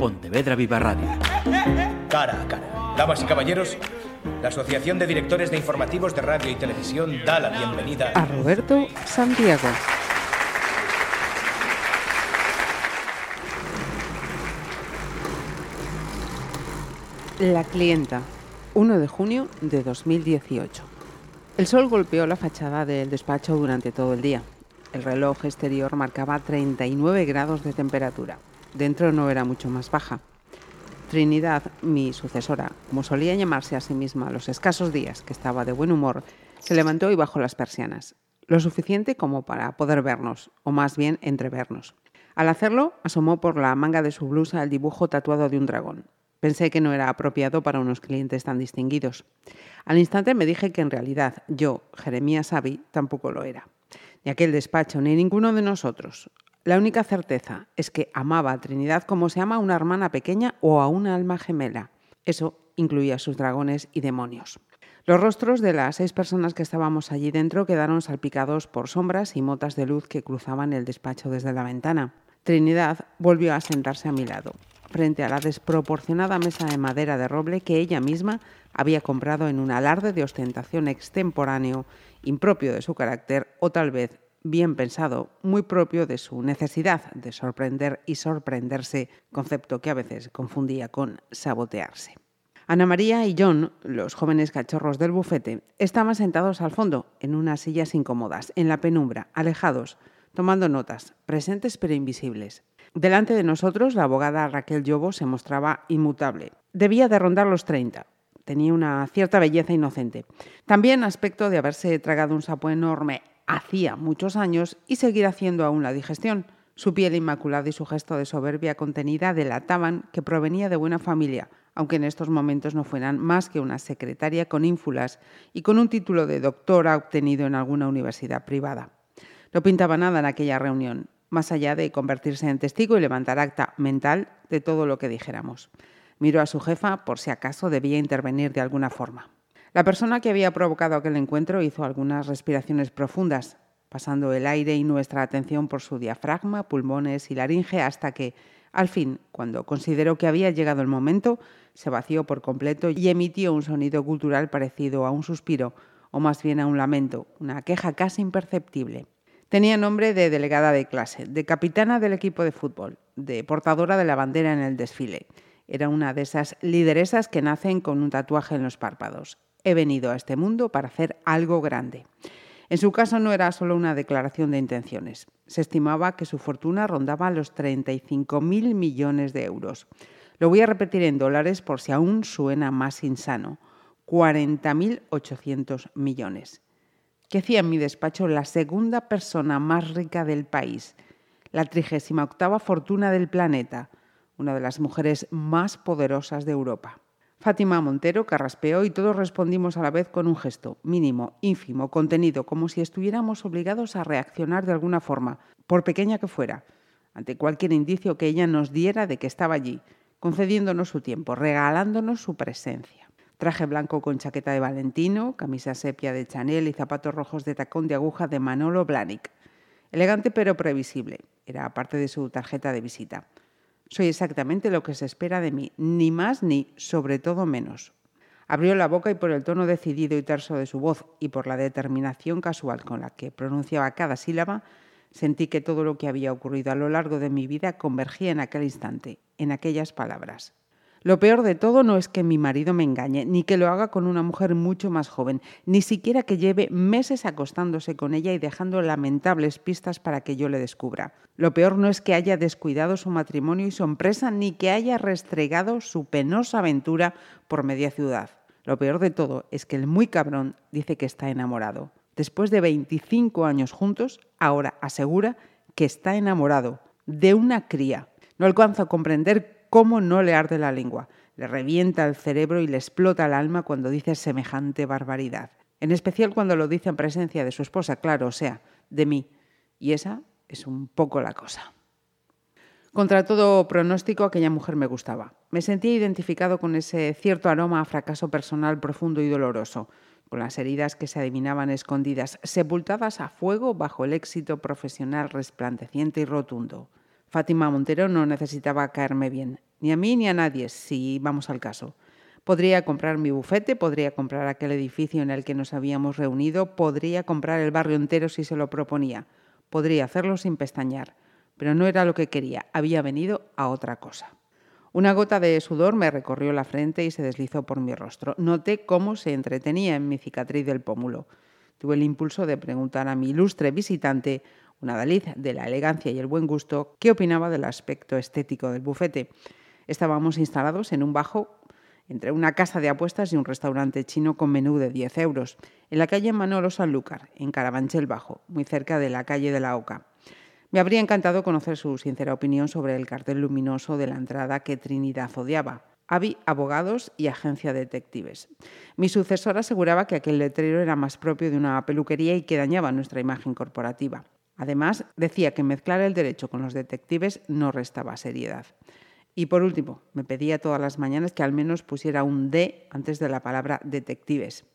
Pontevedra Viva Radio. Cara a cara. Damas y caballeros, la Asociación de Directores de Informativos de Radio y Televisión da la bienvenida a Roberto Santiago. La clienta, 1 de junio de 2018. El sol golpeó la fachada del despacho durante todo el día. El reloj exterior marcaba 39 grados de temperatura. Dentro no era mucho más baja. Trinidad, mi sucesora, como solía llamarse a sí misma los escasos días que estaba de buen humor, se levantó y bajó las persianas, lo suficiente como para poder vernos, o más bien entrevernos. Al hacerlo, asomó por la manga de su blusa el dibujo tatuado de un dragón. Pensé que no era apropiado para unos clientes tan distinguidos. Al instante me dije que en realidad yo, Jeremías Savi, tampoco lo era. Ni aquel despacho, ni ninguno de nosotros. La única certeza es que amaba a Trinidad como se ama a una hermana pequeña o a una alma gemela. Eso incluía sus dragones y demonios. Los rostros de las seis personas que estábamos allí dentro quedaron salpicados por sombras y motas de luz que cruzaban el despacho desde la ventana. Trinidad volvió a sentarse a mi lado frente a la desproporcionada mesa de madera de roble que ella misma había comprado en un alarde de ostentación extemporáneo, impropio de su carácter o tal vez bien pensado, muy propio de su necesidad de sorprender y sorprenderse, concepto que a veces confundía con sabotearse. Ana María y John, los jóvenes cachorros del bufete, estaban sentados al fondo, en unas sillas incómodas, en la penumbra, alejados, tomando notas, presentes pero invisibles. Delante de nosotros, la abogada Raquel Llobo se mostraba inmutable. Debía de rondar los 30. Tenía una cierta belleza inocente. También aspecto de haberse tragado un sapo enorme hacía muchos años y seguir haciendo aún la digestión. Su piel inmaculada y su gesto de soberbia contenida delataban que provenía de buena familia, aunque en estos momentos no fueran más que una secretaria con ínfulas y con un título de doctora obtenido en alguna universidad privada. No pintaba nada en aquella reunión más allá de convertirse en testigo y levantar acta mental de todo lo que dijéramos. Miró a su jefa por si acaso debía intervenir de alguna forma. La persona que había provocado aquel encuentro hizo algunas respiraciones profundas, pasando el aire y nuestra atención por su diafragma, pulmones y laringe hasta que, al fin, cuando consideró que había llegado el momento, se vació por completo y emitió un sonido cultural parecido a un suspiro, o más bien a un lamento, una queja casi imperceptible. Tenía nombre de delegada de clase, de capitana del equipo de fútbol, de portadora de la bandera en el desfile. Era una de esas lideresas que nacen con un tatuaje en los párpados. He venido a este mundo para hacer algo grande. En su caso no era solo una declaración de intenciones. Se estimaba que su fortuna rondaba los 35.000 millones de euros. Lo voy a repetir en dólares por si aún suena más insano. 40.800 millones que hacía en mi despacho la segunda persona más rica del país, la trigésima octava fortuna del planeta, una de las mujeres más poderosas de Europa. Fátima Montero carraspeó y todos respondimos a la vez con un gesto, mínimo, ínfimo, contenido, como si estuviéramos obligados a reaccionar de alguna forma, por pequeña que fuera, ante cualquier indicio que ella nos diera de que estaba allí, concediéndonos su tiempo, regalándonos su presencia. Traje blanco con chaqueta de Valentino, camisa sepia de Chanel y zapatos rojos de tacón de aguja de Manolo Blahnik. Elegante pero previsible. Era parte de su tarjeta de visita. Soy exactamente lo que se espera de mí, ni más ni sobre todo menos. Abrió la boca y por el tono decidido y terso de su voz y por la determinación casual con la que pronunciaba cada sílaba, sentí que todo lo que había ocurrido a lo largo de mi vida convergía en aquel instante, en aquellas palabras. Lo peor de todo no es que mi marido me engañe, ni que lo haga con una mujer mucho más joven, ni siquiera que lleve meses acostándose con ella y dejando lamentables pistas para que yo le descubra. Lo peor no es que haya descuidado su matrimonio y su empresa, ni que haya restregado su penosa aventura por media ciudad. Lo peor de todo es que el muy cabrón dice que está enamorado. Después de 25 años juntos, ahora asegura que está enamorado de una cría. No alcanzo a comprender cómo no le arde la lengua. Le revienta el cerebro y le explota el alma cuando dice semejante barbaridad. En especial cuando lo dice en presencia de su esposa, claro, o sea, de mí. Y esa es un poco la cosa. Contra todo pronóstico, aquella mujer me gustaba. Me sentía identificado con ese cierto aroma a fracaso personal profundo y doloroso, con las heridas que se adivinaban escondidas, sepultadas a fuego bajo el éxito profesional resplandeciente y rotundo. Fátima Montero no necesitaba caerme bien. Ni a mí ni a nadie, si vamos al caso. Podría comprar mi bufete, podría comprar aquel edificio en el que nos habíamos reunido, podría comprar el barrio entero si se lo proponía, podría hacerlo sin pestañear, pero no era lo que quería, había venido a otra cosa. Una gota de sudor me recorrió la frente y se deslizó por mi rostro. Noté cómo se entretenía en mi cicatriz del pómulo. Tuve el impulso de preguntar a mi ilustre visitante, una daliz de la elegancia y el buen gusto, qué opinaba del aspecto estético del bufete. Estábamos instalados en un bajo entre una casa de apuestas y un restaurante chino con menú de 10 euros, en la calle Manolo Sanlúcar, en Carabanchel Bajo, muy cerca de la calle de la Oca. Me habría encantado conocer su sincera opinión sobre el cartel luminoso de la entrada que Trinidad odiaba. AVI Abogados y Agencia de Detectives. Mi sucesor aseguraba que aquel letrero era más propio de una peluquería y que dañaba nuestra imagen corporativa. Además, decía que mezclar el derecho con los detectives no restaba seriedad. Y por último, me pedía todas las mañanas que al menos pusiera un D antes de la palabra detectives.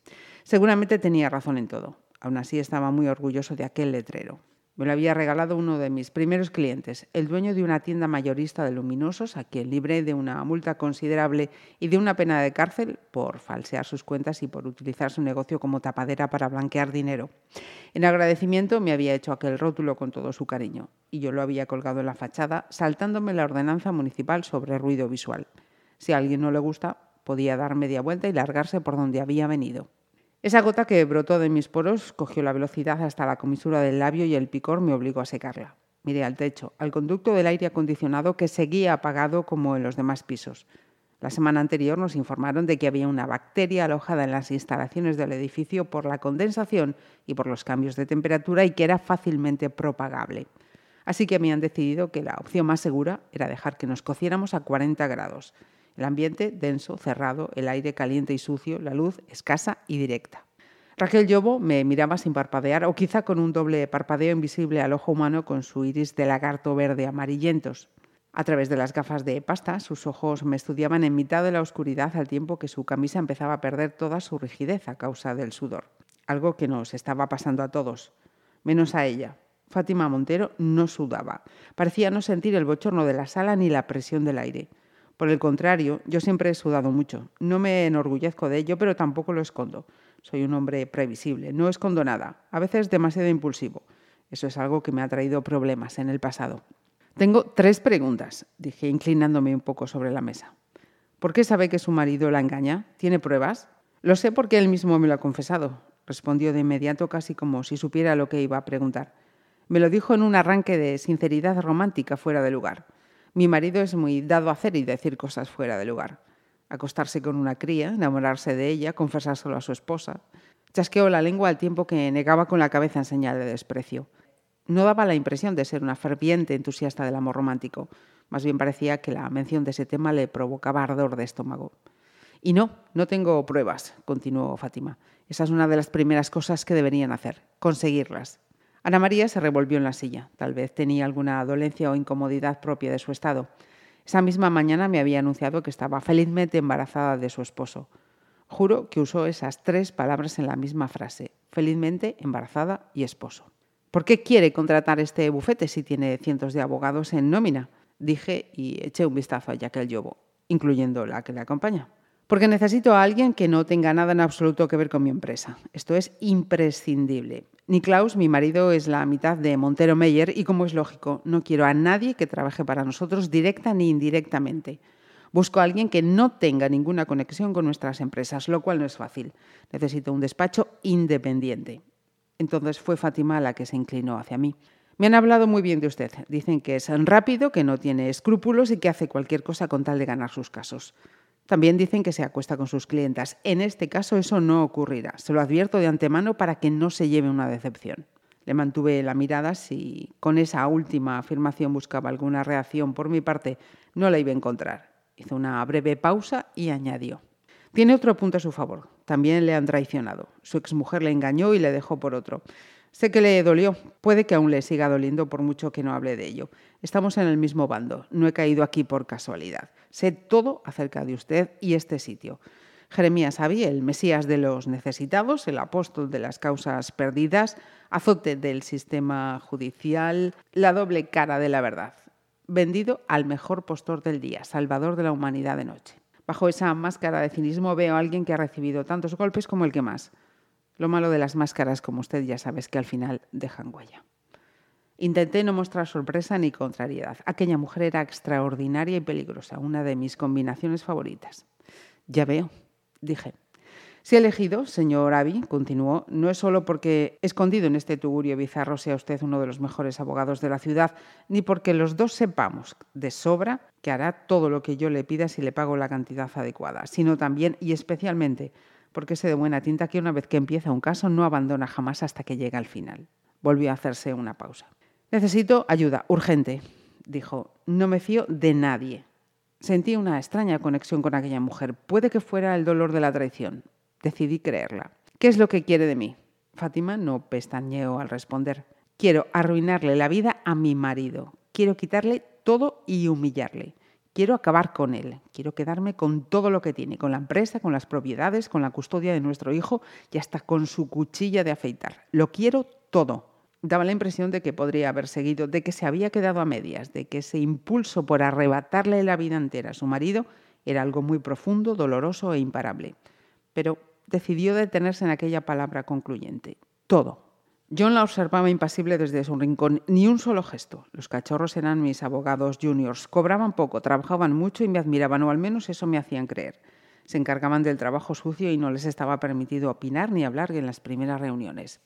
Seguramente tenía razón en todo. Aún así estaba muy orgulloso de aquel letrero. Me lo había regalado uno de mis primeros clientes, el dueño de una tienda mayorista de luminosos, a quien libré de una multa considerable y de una pena de cárcel por falsear sus cuentas y por utilizar su negocio como tapadera para blanquear dinero. En agradecimiento me había hecho aquel rótulo con todo su cariño, y yo lo había colgado en la fachada, saltándome la ordenanza municipal sobre ruido visual. Si a alguien no le gusta, podía dar media vuelta y largarse por donde había venido. Esa gota que brotó de mis poros cogió la velocidad hasta la comisura del labio y el picor me obligó a secarla. Miré al techo, al conducto del aire acondicionado que seguía apagado como en los demás pisos. La semana anterior nos informaron de que había una bacteria alojada en las instalaciones del edificio por la condensación y por los cambios de temperatura y que era fácilmente propagable. Así que habían decidido que la opción más segura era dejar que nos cociéramos a 40 grados. El ambiente denso, cerrado, el aire caliente y sucio, la luz escasa y directa. Raquel Llobo me miraba sin parpadear o quizá con un doble parpadeo invisible al ojo humano con su iris de lagarto verde amarillentos. A través de las gafas de pasta, sus ojos me estudiaban en mitad de la oscuridad al tiempo que su camisa empezaba a perder toda su rigidez a causa del sudor. Algo que nos estaba pasando a todos, menos a ella. Fátima Montero no sudaba. Parecía no sentir el bochorno de la sala ni la presión del aire. Por el contrario, yo siempre he sudado mucho. No me enorgullezco de ello, pero tampoco lo escondo. Soy un hombre previsible, no escondo nada, a veces demasiado impulsivo. Eso es algo que me ha traído problemas en el pasado. Tengo tres preguntas, dije inclinándome un poco sobre la mesa. ¿Por qué sabe que su marido la engaña? ¿Tiene pruebas? Lo sé porque él mismo me lo ha confesado, respondió de inmediato casi como si supiera lo que iba a preguntar. Me lo dijo en un arranque de sinceridad romántica fuera de lugar. Mi marido es muy dado a hacer y decir cosas fuera de lugar. Acostarse con una cría, enamorarse de ella, confesárselo a su esposa. Chasqueó la lengua al tiempo que negaba con la cabeza en señal de desprecio. No daba la impresión de ser una ferviente entusiasta del amor romántico. Más bien parecía que la mención de ese tema le provocaba ardor de estómago. Y no, no tengo pruebas, continuó Fátima. Esa es una de las primeras cosas que deberían hacer, conseguirlas. Ana María se revolvió en la silla. Tal vez tenía alguna dolencia o incomodidad propia de su estado. Esa misma mañana me había anunciado que estaba felizmente embarazada de su esposo. Juro que usó esas tres palabras en la misma frase, felizmente embarazada y esposo. ¿Por qué quiere contratar este bufete si tiene cientos de abogados en nómina? Dije y eché un vistazo a Jaquel Yobo, incluyendo la que le acompaña. Porque necesito a alguien que no tenga nada en absoluto que ver con mi empresa. Esto es imprescindible. Niklaus, mi marido, es la mitad de Montero Meyer y, como es lógico, no quiero a nadie que trabaje para nosotros directa ni indirectamente. Busco a alguien que no tenga ninguna conexión con nuestras empresas, lo cual no es fácil. Necesito un despacho independiente. Entonces fue Fátima la que se inclinó hacia mí. Me han hablado muy bien de usted. Dicen que es rápido, que no tiene escrúpulos y que hace cualquier cosa con tal de ganar sus casos. También dicen que se acuesta con sus clientas. En este caso eso no ocurrirá. Se lo advierto de antemano para que no se lleve una decepción. Le mantuve la mirada si con esa última afirmación buscaba alguna reacción por mi parte. No la iba a encontrar. Hizo una breve pausa y añadió. Tiene otro punto a su favor. También le han traicionado. Su exmujer le engañó y le dejó por otro. Sé que le dolió, puede que aún le siga doliendo por mucho que no hable de ello. Estamos en el mismo bando, no he caído aquí por casualidad. Sé todo acerca de usted y este sitio. Jeremías Avi, el Mesías de los necesitados, el apóstol de las causas perdidas, azote del sistema judicial, la doble cara de la verdad. vendido al mejor postor del día, salvador de la humanidad de noche. Bajo esa máscara de cinismo veo a alguien que ha recibido tantos golpes como el que más. Lo malo de las máscaras, como usted ya sabe, es que al final dejan huella. Intenté no mostrar sorpresa ni contrariedad. Aquella mujer era extraordinaria y peligrosa, una de mis combinaciones favoritas. Ya veo, dije. Si he elegido, señor Avi, continuó, no es solo porque escondido en este tugurio bizarro sea usted uno de los mejores abogados de la ciudad, ni porque los dos sepamos de sobra que hará todo lo que yo le pida si le pago la cantidad adecuada, sino también y especialmente porque sé de buena tinta que una vez que empieza un caso no abandona jamás hasta que llega al final. Volvió a hacerse una pausa. Necesito ayuda, urgente, dijo. No me fío de nadie. Sentí una extraña conexión con aquella mujer. Puede que fuera el dolor de la traición. Decidí creerla. ¿Qué es lo que quiere de mí? Fátima no pestañeó al responder. Quiero arruinarle la vida a mi marido. Quiero quitarle todo y humillarle. Quiero acabar con él. Quiero quedarme con todo lo que tiene, con la empresa, con las propiedades, con la custodia de nuestro hijo y hasta con su cuchilla de afeitar. Lo quiero todo. Daba la impresión de que podría haber seguido, de que se había quedado a medias, de que ese impulso por arrebatarle la vida entera a su marido era algo muy profundo, doloroso e imparable. Pero decidió detenerse en aquella palabra concluyente. Todo. John la observaba impasible desde su rincón, ni un solo gesto. Los cachorros eran mis abogados juniors, cobraban poco, trabajaban mucho y me admiraban, o al menos eso me hacían creer. Se encargaban del trabajo sucio y no les estaba permitido opinar ni hablar en las primeras reuniones.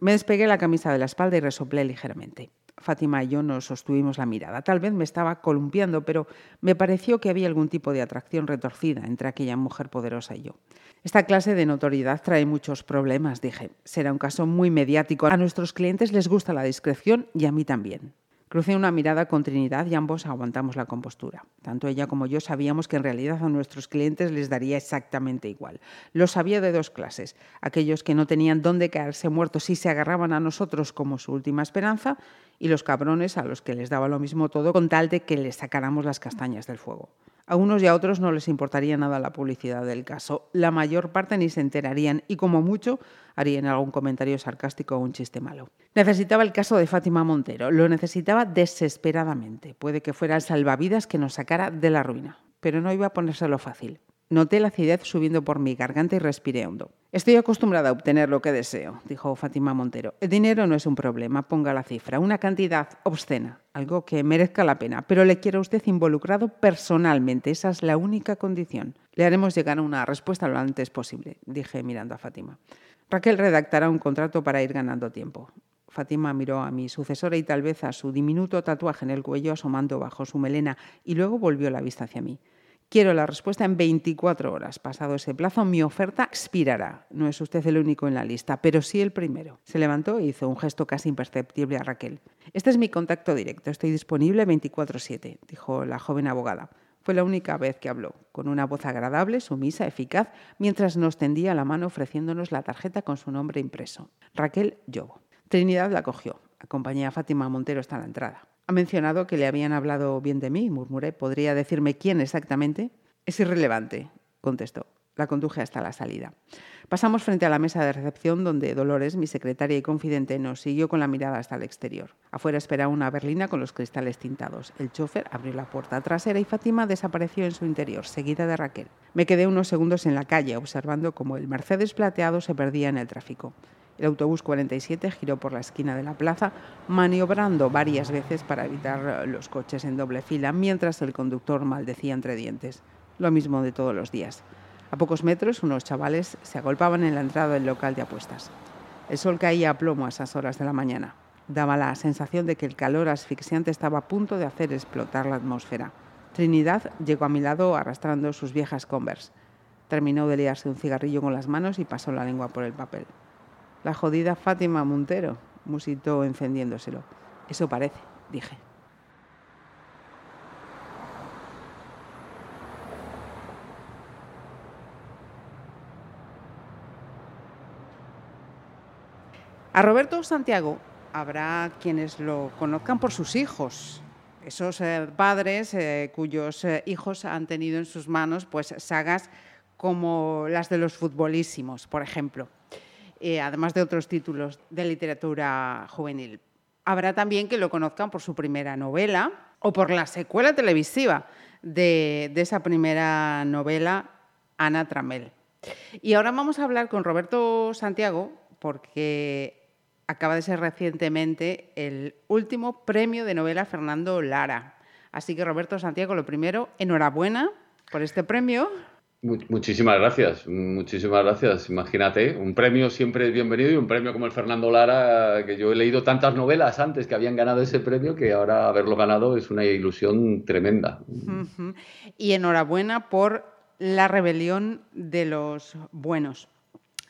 Me despegué la camisa de la espalda y resoplé ligeramente. Fátima y yo nos sostuvimos la mirada. Tal vez me estaba columpiando, pero me pareció que había algún tipo de atracción retorcida entre aquella mujer poderosa y yo. Esta clase de notoriedad trae muchos problemas, dije. Será un caso muy mediático. A nuestros clientes les gusta la discreción y a mí también. Crucé una mirada con Trinidad y ambos aguantamos la compostura. Tanto ella como yo sabíamos que en realidad a nuestros clientes les daría exactamente igual. Lo sabía de dos clases. Aquellos que no tenían dónde caerse muertos y se agarraban a nosotros como su última esperanza y los cabrones a los que les daba lo mismo todo con tal de que les sacáramos las castañas del fuego. A unos y a otros no les importaría nada la publicidad del caso. La mayor parte ni se enterarían y como mucho harían algún comentario sarcástico o un chiste malo. Necesitaba el caso de Fátima Montero. Lo necesitaba desesperadamente. Puede que fuera el salvavidas que nos sacara de la ruina. Pero no iba a ponérselo fácil. Noté la acidez subiendo por mi garganta y respiré hondo. Estoy acostumbrada a obtener lo que deseo, dijo Fátima Montero. El dinero no es un problema, ponga la cifra, una cantidad obscena, algo que merezca la pena, pero le quiero a usted involucrado personalmente, esa es la única condición. Le haremos llegar una respuesta lo antes posible, dije mirando a Fátima. Raquel redactará un contrato para ir ganando tiempo. Fátima miró a mi sucesora y tal vez a su diminuto tatuaje en el cuello asomando bajo su melena y luego volvió la vista hacia mí. Quiero la respuesta en 24 horas. Pasado ese plazo, mi oferta expirará. No es usted el único en la lista, pero sí el primero. Se levantó e hizo un gesto casi imperceptible a Raquel. Este es mi contacto directo. Estoy disponible 24/7, dijo la joven abogada. Fue la única vez que habló, con una voz agradable, sumisa, eficaz, mientras nos tendía la mano ofreciéndonos la tarjeta con su nombre impreso. Raquel Llobo. Trinidad la cogió. Acompañé a Fátima Montero hasta la entrada. Ha mencionado que le habían hablado bien de mí, murmuré. ¿Podría decirme quién exactamente? Es irrelevante, contestó. La conduje hasta la salida. Pasamos frente a la mesa de recepción donde Dolores, mi secretaria y confidente, nos siguió con la mirada hasta el exterior. Afuera esperaba una berlina con los cristales tintados. El chofer abrió la puerta trasera y Fátima desapareció en su interior, seguida de Raquel. Me quedé unos segundos en la calle observando cómo el Mercedes plateado se perdía en el tráfico. El autobús 47 giró por la esquina de la plaza, maniobrando varias veces para evitar los coches en doble fila, mientras el conductor maldecía entre dientes. Lo mismo de todos los días. A pocos metros, unos chavales se agolpaban en la entrada del local de apuestas. El sol caía a plomo a esas horas de la mañana. Daba la sensación de que el calor asfixiante estaba a punto de hacer explotar la atmósfera. Trinidad llegó a mi lado arrastrando sus viejas Converse. Terminó de liarse un cigarrillo con las manos y pasó la lengua por el papel. La jodida Fátima Montero, musitó encendiéndoselo. Eso parece, dije. A Roberto Santiago habrá quienes lo conozcan por sus hijos, esos eh, padres eh, cuyos eh, hijos han tenido en sus manos pues sagas como las de los futbolísimos, por ejemplo. Eh, además de otros títulos de literatura juvenil. Habrá también que lo conozcan por su primera novela o por la secuela televisiva de, de esa primera novela, Ana Tramel. Y ahora vamos a hablar con Roberto Santiago, porque acaba de ser recientemente el último premio de novela Fernando Lara. Así que Roberto Santiago, lo primero, enhorabuena por este premio. Muchísimas gracias, muchísimas gracias. Imagínate, un premio siempre es bienvenido y un premio como el Fernando Lara, que yo he leído tantas novelas antes que habían ganado ese premio, que ahora haberlo ganado es una ilusión tremenda. Y enhorabuena por la rebelión de los buenos.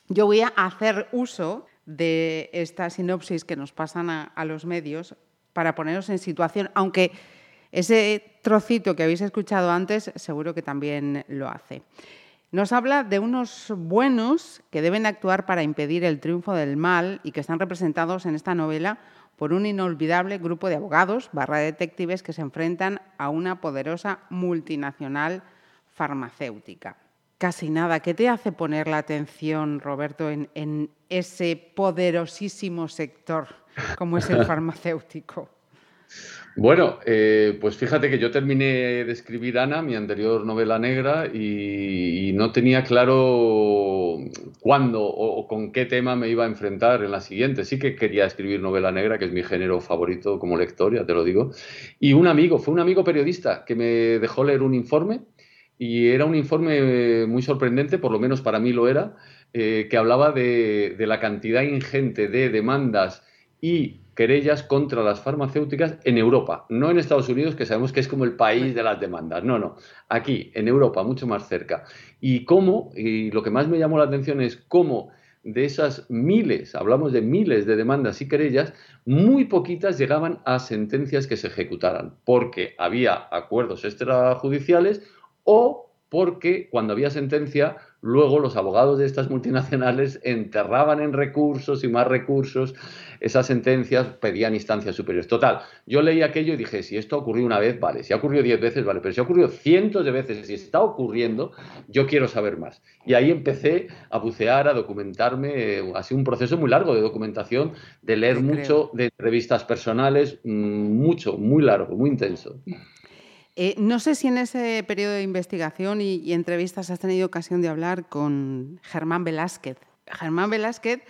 Yo voy a hacer uso de esta sinopsis que nos pasan a, los medios para poneros en situación, aunque ese trocito que habéis escuchado antes seguro que también lo hace. Nos habla de unos buenos que deben actuar para impedir el triunfo del mal y que están representados en esta novela por un inolvidable grupo de abogados barra detectives que se enfrentan a una poderosa multinacional farmacéutica. Casi nada. ¿Qué te hace poner la atención, Roberto, en, ese poderosísimo sector como es el farmacéutico? Bueno, eh, pues fíjate que yo terminé de escribir Ana, mi anterior novela negra, y, no tenía claro cuándo o, con qué tema me iba a enfrentar en la siguiente. Sí que quería escribir novela negra, que es mi género favorito como lector, ya te lo digo. Y un amigo, fue un amigo periodista que me dejó leer un informe y era un informe muy sorprendente, por lo menos para mí lo era, eh, que hablaba de, la cantidad ingente de demandas y querellas contra las farmacéuticas en Europa, no en Estados Unidos, que sabemos que es como el país de las demandas, no, no, aquí, en Europa, mucho más cerca. Y cómo, y lo que más me llamó la atención es cómo de esas miles, hablamos de miles de demandas y querellas, muy poquitas llegaban a sentencias que se ejecutaran, porque había acuerdos extrajudiciales o porque cuando había sentencia, luego los abogados de estas multinacionales enterraban en recursos y más recursos esas sentencias, pedían instancias superiores. Total, yo leí aquello y dije, si esto ocurrió una vez, vale, si ha ocurrido diez veces, vale, pero si ha ocurrido cientos de veces, si está ocurriendo, yo quiero saber más. Y ahí empecé a bucear, a documentarme, ha sido un proceso muy largo de documentación, de leer mucho, de entrevistas personales, mm, mucho, muy largo, muy intenso. Eh, no sé si en ese periodo de investigación y, entrevistas has tenido ocasión de hablar con Germán Velázquez. Germán Velázquez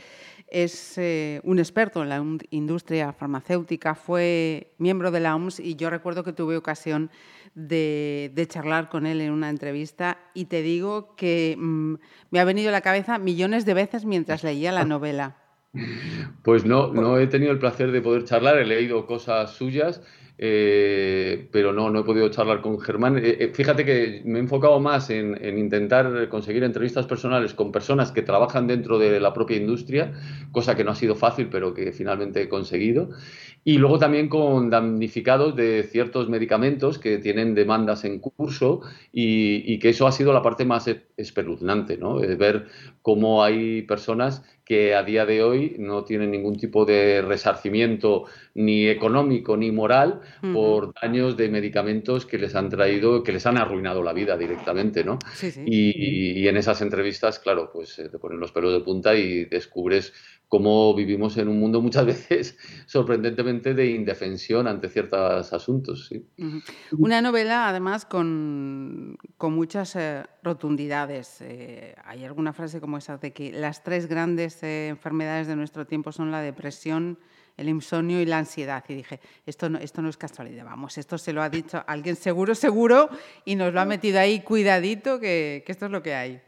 es eh, un experto en la industria farmacéutica, fue miembro de la OMS y yo recuerdo que tuve ocasión de, charlar con él en una entrevista y te digo que mm, me ha venido a la cabeza millones de veces mientras leía la novela. Pues no, no he tenido el placer de poder charlar, he leído cosas suyas eh, pero no, no he podido charlar con Germán. Eh, eh, fíjate que me he enfocado más en, intentar conseguir entrevistas personales con personas que trabajan dentro de la propia industria, cosa que no ha sido fácil, pero que finalmente he conseguido. Y luego también con damnificados de ciertos medicamentos que tienen demandas en curso y, que eso ha sido la parte más espeluznante, ¿no? ver cómo hay personas que a día de hoy no tienen ningún tipo de resarcimiento ni económico ni moral por daños de medicamentos que les han traído, que les han arruinado la vida directamente, ¿no? Y, en esas entrevistas, claro, pues eh, te ponen los pelos de punta y descubres cómo vivimos en un mundo muchas veces sorprendentemente de indefensión ante ciertos asuntos. Una novela, además, con, muchas eh, rotundidades. Eh, hay alguna frase como esa de que las tres grandes eh, enfermedades de nuestro tiempo son la depresión, el insomnio y la ansiedad. Y dije, esto no, esto no es casualidad, vamos, esto se lo ha dicho alguien seguro, seguro, y nos lo ha metido ahí cuidadito, que esto es lo que hay.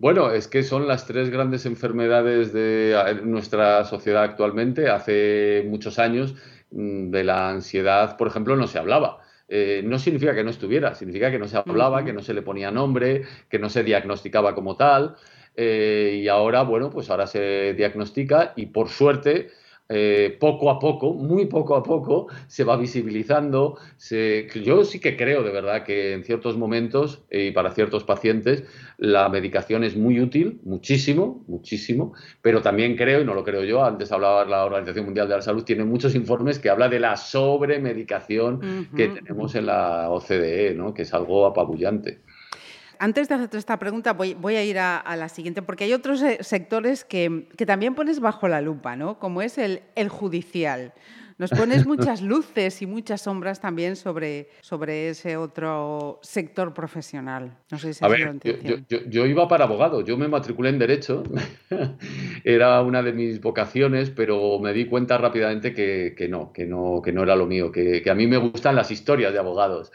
Bueno, es que son las tres grandes enfermedades de nuestra sociedad actualmente. Hace muchos años mm, de la ansiedad, por ejemplo, no se hablaba. Eh, no significa que no estuviera, significa que no se hablaba, que no se le ponía nombre, que no se diagnosticaba como tal. Eh, y ahora, bueno, pues ahora se diagnostica y por suerte eh, poco a poco, muy poco a poco, se va visibilizando. yo sí que creo de verdad que en ciertos momentos y para ciertos pacientes la medicación es muy útil, muchísimo, muchísimo, pero también creo, y no lo creo yo, antes hablaba la Organización Mundial de la Salud, tiene muchos informes que habla de la sobremedicación que tenemos en la OCDE, ¿no? que es algo apabullante. Antes de hacerte esta pregunta, voy, a ir a, la siguiente, porque hay otros sectores que, también pones bajo la lupa, ¿no? como es el, judicial. Nos pones muchas luces y muchas sombras también sobre, sobre ese otro sector profesional. No sé si a ver, yo, iba para abogado, yo me matriculé en Derecho, era una de mis vocaciones, pero me di cuenta rápidamente que, no, que no, que no era lo mío, que, a mí me gustan las historias de abogados.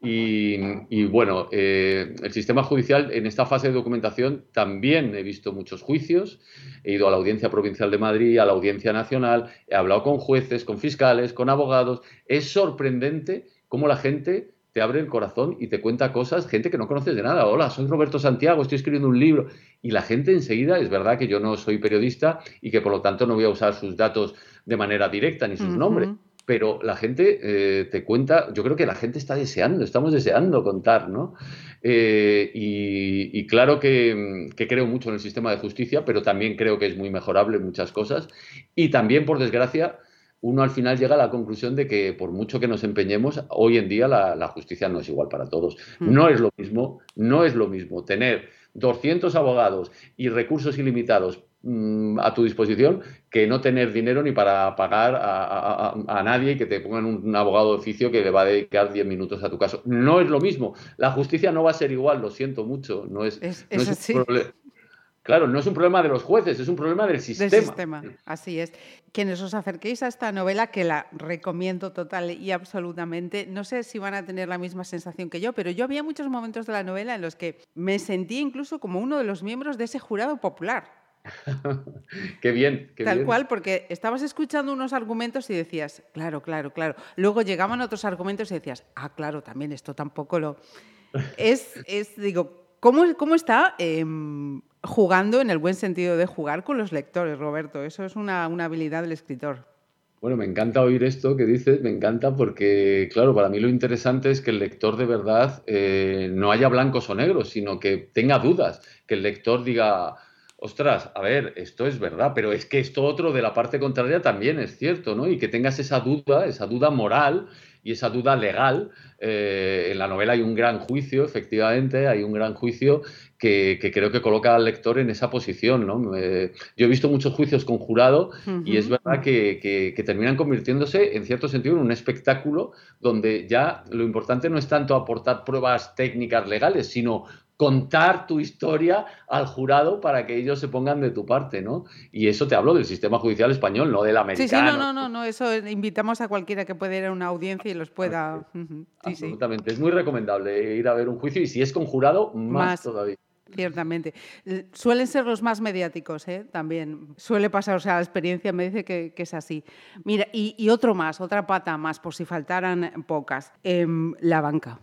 Y, bueno, eh, el sistema judicial en esta fase de documentación también he visto muchos juicios, he ido a la Audiencia Provincial de Madrid, a la Audiencia Nacional, he hablado con jueces, con fiscales, con abogados. Es sorprendente cómo la gente te abre el corazón y te cuenta cosas, gente que no conoces de nada. Hola, soy Roberto Santiago, estoy escribiendo un libro. Y la gente enseguida, es verdad que yo no soy periodista y que por lo tanto no voy a usar sus datos de manera directa ni sus nombres. Pero la gente eh, te cuenta, yo creo que la gente está deseando, estamos deseando contar, ¿no? Eh, y, claro que, que, creo mucho en el sistema de justicia, pero también creo que es muy mejorable en muchas cosas. Y también, por desgracia, uno al final llega a la conclusión de que por mucho que nos empeñemos, hoy en día la, justicia no es igual para todos. Mm. No es lo mismo, no es lo mismo tener 200 abogados y recursos ilimitados mm, a tu disposición que no tener dinero ni para pagar a, nadie y que te pongan un, abogado de oficio que le va a dedicar 10 minutos a tu caso. No es lo mismo. La justicia no va a ser igual, lo siento mucho. No es, Claro, no es un problema de los jueces, es un problema del sistema. Del sistema, así es. Quienes os acerquéis a esta novela, que la recomiendo total y absolutamente, no sé si van a tener la misma sensación que yo, pero yo había muchos momentos de la novela en los que me sentí incluso como uno de los miembros de ese jurado popular. qué bien. Qué Tal cual, porque estabas escuchando unos argumentos y decías, claro, claro, claro. Luego llegaban otros argumentos y decías, ah, claro, también esto tampoco lo... Es, es digo, ¿cómo, cómo está? Em, jugando en el buen sentido de jugar con los lectores, Roberto. Eso es una, habilidad del escritor. Bueno, me encanta oír esto que dices, me encanta porque, claro, para mí lo interesante es que el lector de verdad eh, no haya blancos o negros, sino que tenga dudas, que el lector diga, ostras, a ver, esto es verdad, pero es que esto otro de la parte contraria también es cierto, ¿no? Y que tengas esa duda, esa duda moral y esa duda legal. Eh, en la novela hay un gran juicio, efectivamente, hay un gran juicio que, creo que coloca al lector en esa posición. ¿no? yo he visto muchos juicios con jurado y es verdad que, que, terminan convirtiéndose, en cierto sentido, en un espectáculo donde ya lo importante no es tanto aportar pruebas técnicas legales, sino contar tu historia al jurado para que ellos se pongan de tu parte, ¿no? Y eso te hablo del sistema judicial español, no del americano. Sí, sí, no, no, no, eso invitamos a cualquiera que pueda ir a una audiencia y los pueda... Absolutamente, es muy recomendable ir a ver un juicio y si es con jurado, más, todavía. Ciertamente. Suelen ser los más mediáticos, ¿eh? también. Suele pasar, o sea, la experiencia me dice que, es así. Mira, y, otro más, otra pata más, por si faltaran pocas. Em, la banca.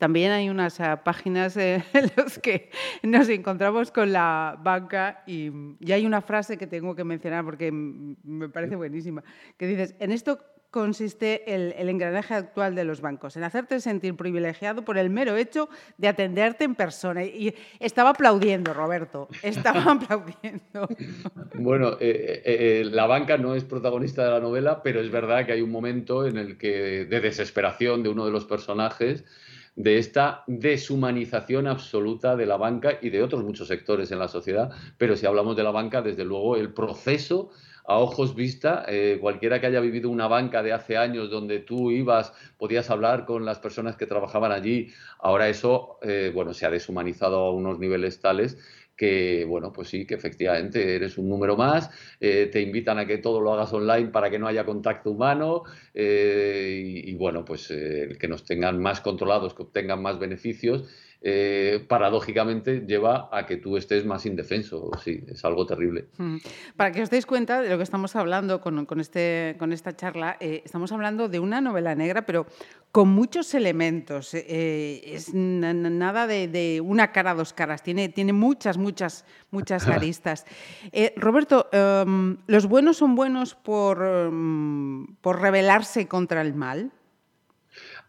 También hay unas eh, páginas en las que nos encontramos con la banca y, hay una frase que tengo que mencionar porque me parece buenísima, que dices, en esto consiste el, engranaje actual de los bancos, en hacerte sentir privilegiado por el mero hecho de atenderte en persona. Y estaba aplaudiendo, Roberto, estaba aplaudiendo. Bueno, eh, eh, la banca no es protagonista de la novela, pero es verdad que hay un momento en el que de desesperación de uno de los personajes de esta deshumanización absoluta de la banca y de otros muchos sectores en la sociedad, pero si hablamos de la banca, desde luego el proceso a ojos vista, eh, cualquiera que haya vivido una banca de hace años donde tú ibas, podías hablar con las personas que trabajaban allí, ahora eso, eh, bueno, se ha deshumanizado a unos niveles tales que, bueno, pues sí, que efectivamente eres un número más, eh, te invitan a que todo lo hagas online para que no haya contacto humano eh, y, bueno, pues que nos tengan más controlados, que obtengan más beneficios eh, paradójicamente lleva a que tú estés más indefenso. Sí, es algo terrible. Mm. Para que os deis cuenta de lo que estamos hablando con, este, con esta charla, eh, estamos hablando de una novela negra, pero con muchos elementos. Eh, es nada de, una cara, dos caras. Tiene, tiene muchas, muchas, muchas aristas. Roberto, em, ¿los buenos son buenos por, em, por rebelarse contra el mal?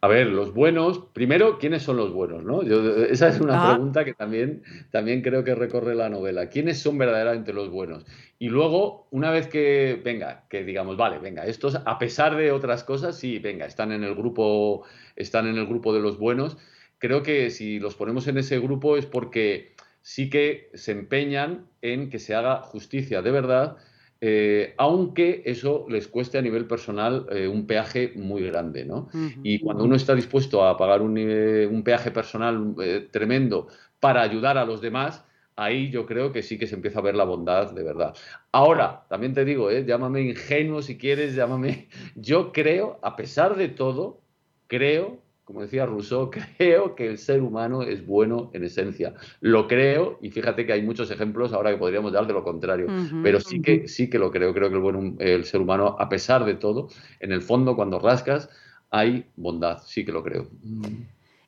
A ver, los buenos, primero, ¿quiénes son los buenos? ¿no? esa es una ah. pregunta que también, también creo que recorre la novela. ¿Quiénes son verdaderamente los buenos? Y luego, una vez que, venga, que digamos, vale, venga, estos, a pesar de otras cosas, sí, venga, están en el grupo, están en el grupo de los buenos. Creo que si los ponemos en ese grupo es porque sí que se empeñan en que se haga justicia de verdad eh, aunque eso les cueste a nivel personal eh, un peaje muy grande, ¿no? Y cuando uno está dispuesto a pagar un, un peaje personal tremendo para ayudar a los demás, ahí yo creo que sí que se empieza a ver la bondad de verdad. Ahora, también te digo, llámame ingenuo si quieres, llámame... Yo creo, a pesar de todo, creo como decía Rousseau, creo que el ser humano es bueno en esencia. Lo creo, y fíjate que hay muchos ejemplos ahora que podríamos dar de lo contrario, pero sí que, sí que lo creo. Creo que el, buen, el ser humano, a pesar de todo, en el fondo, cuando rascas, hay bondad, sí que lo creo.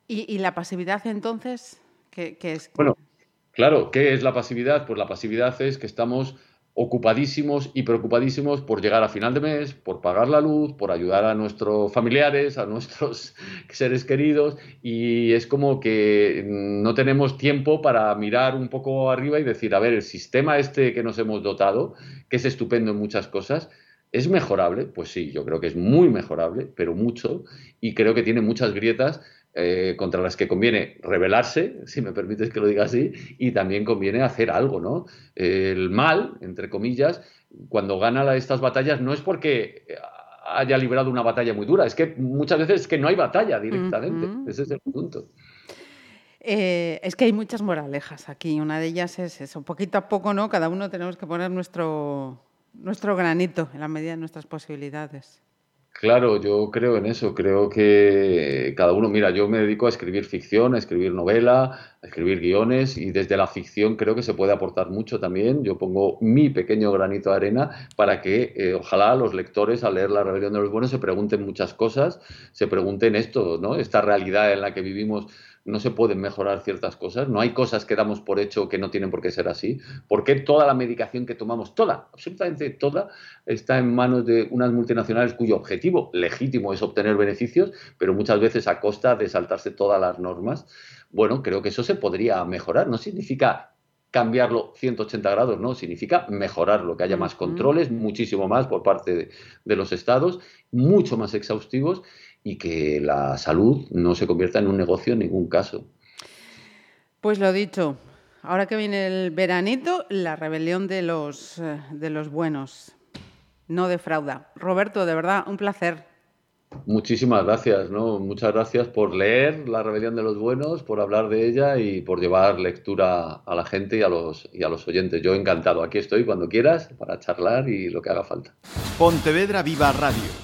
¿Y, la pasividad entonces? ¿Qué, qué es? Bueno, claro, ¿qué es la pasividad? Pues la pasividad es que estamos ocupadísimos y preocupadísimos por llegar a final de mes, por pagar la luz, por ayudar a nuestros familiares, a nuestros seres queridos y es como que no tenemos tiempo para mirar un poco arriba y decir, a ver, el sistema este que nos hemos dotado, que es estupendo en muchas cosas, ¿es mejorable? Pues sí, yo creo que es muy mejorable, pero mucho y creo que tiene muchas grietas eh, contra las que conviene rebelarse, si me permites que lo diga así, y también conviene hacer algo, ¿no? El mal, entre comillas, cuando gana estas batallas no es porque haya librado una batalla muy dura, es que muchas veces es que no hay batalla directamente, ese es el punto. Eh, es que hay muchas moralejas aquí, una de ellas es eso, poquito a poco, ¿no? Cada uno tenemos que poner nuestro, nuestro granito en la medida de nuestras posibilidades. Claro, yo creo en eso, creo que cada uno, mira, yo me dedico a escribir ficción, a escribir novela, a escribir guiones y desde la ficción creo que se puede aportar mucho también. Yo pongo mi pequeño granito de arena para que eh, ojalá los lectores al leer La rebelión de los buenos se pregunten muchas cosas, se pregunten esto, ¿no? Esta realidad en la que vivimos no se pueden mejorar ciertas cosas, no hay cosas que damos por hecho que no tienen por qué ser así. ¿Por qué toda la medicación que tomamos, toda, absolutamente toda, está en manos de unas multinacionales cuyo objetivo legítimo es obtener beneficios, pero muchas veces a costa de saltarse todas las normas? Bueno, creo que eso se podría mejorar. No significa cambiarlo 180 grados, no, significa mejorarlo, que haya más controles, muchísimo más por parte de, de los estados, mucho más exhaustivos y que la salud no se convierta en un negocio en ningún caso. Pues lo dicho, ahora que viene el veranito, la rebelión de los, eh, de los buenos no defrauda. Roberto, de verdad, un placer. Muchísimas gracias, ¿no? Muchas gracias por leer La Rebelión de los Buenos, por hablar de ella y por llevar lectura a la gente y a los, y a los oyentes. Yo encantado, aquí estoy cuando quieras para charlar y lo que haga falta. Pontevedra Viva Radio